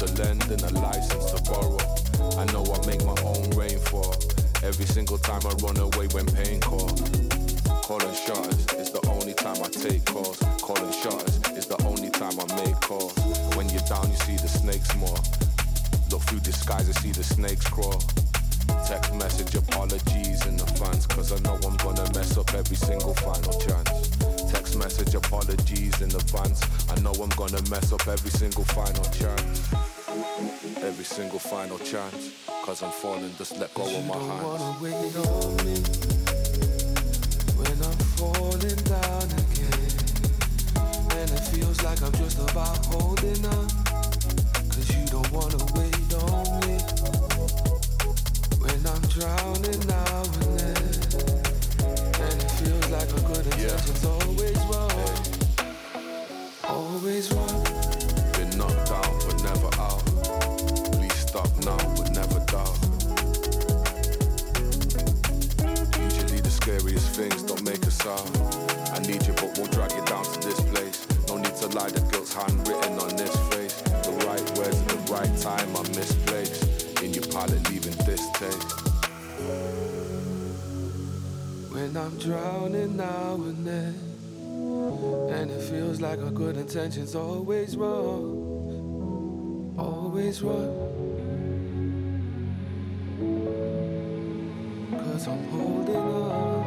To lend and a license to borrow. I know I make my own rainfall. Every single time I run away when pain calls. Calling shotters is the only time I take calls. Calling shotters is the only time I make calls. When you're down, you see the snakes more. Look through disguise and see the snakes crawl. Text message apologies in advance, cause I know I'm gonna mess up every single final chance. Text message apologies in advance, I know I'm gonna mess up every single final chance. Every single final chance, cause I'm falling, just let go of my hands. wanna wait on me when I'm falling down again. And it feels like I'm just about holding on. Cause you don't wanna wait on me when I'm drowning now and then. And it feels like a good Yeah. intention's always wrong. Always wrong. Things don't make a sound. I need you but won't drag you down to this place. No need to lie, the guilt's handwritten on this face. The right words at the right time are misplaced. In your palate leaving this taste. When I'm drowning now and then. And it feels like our good intention's always wrong. Always wrong. Cause I'm holding on.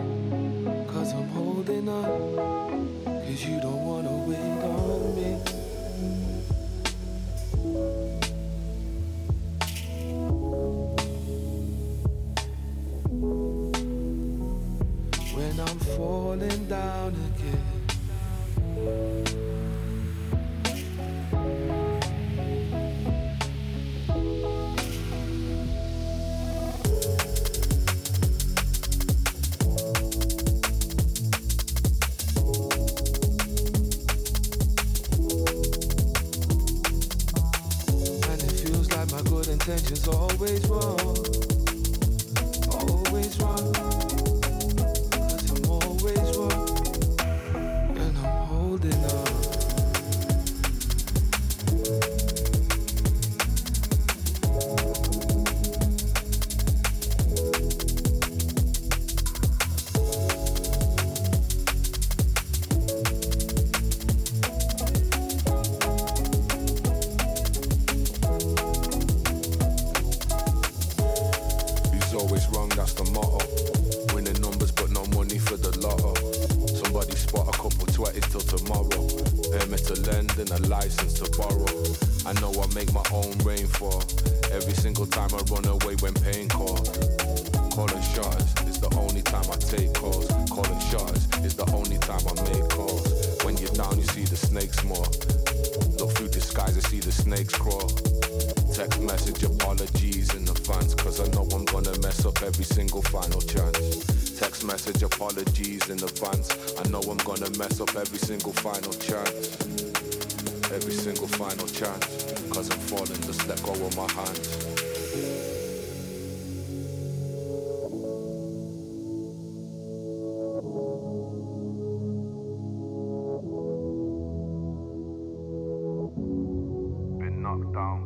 Cause I'm holding on. Cause you don't wanna wait on me. When I'm falling down again.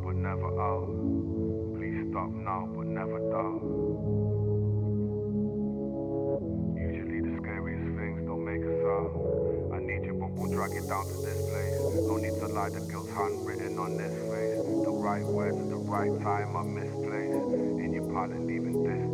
But never out. Please stop now but never doubt. Usually the scariest things don't make a sound. I need you but we'll drag it down to this place. No need to lie, the guilt's handwritten on this face. The right words at the right time are misplaced. In your palate leaving this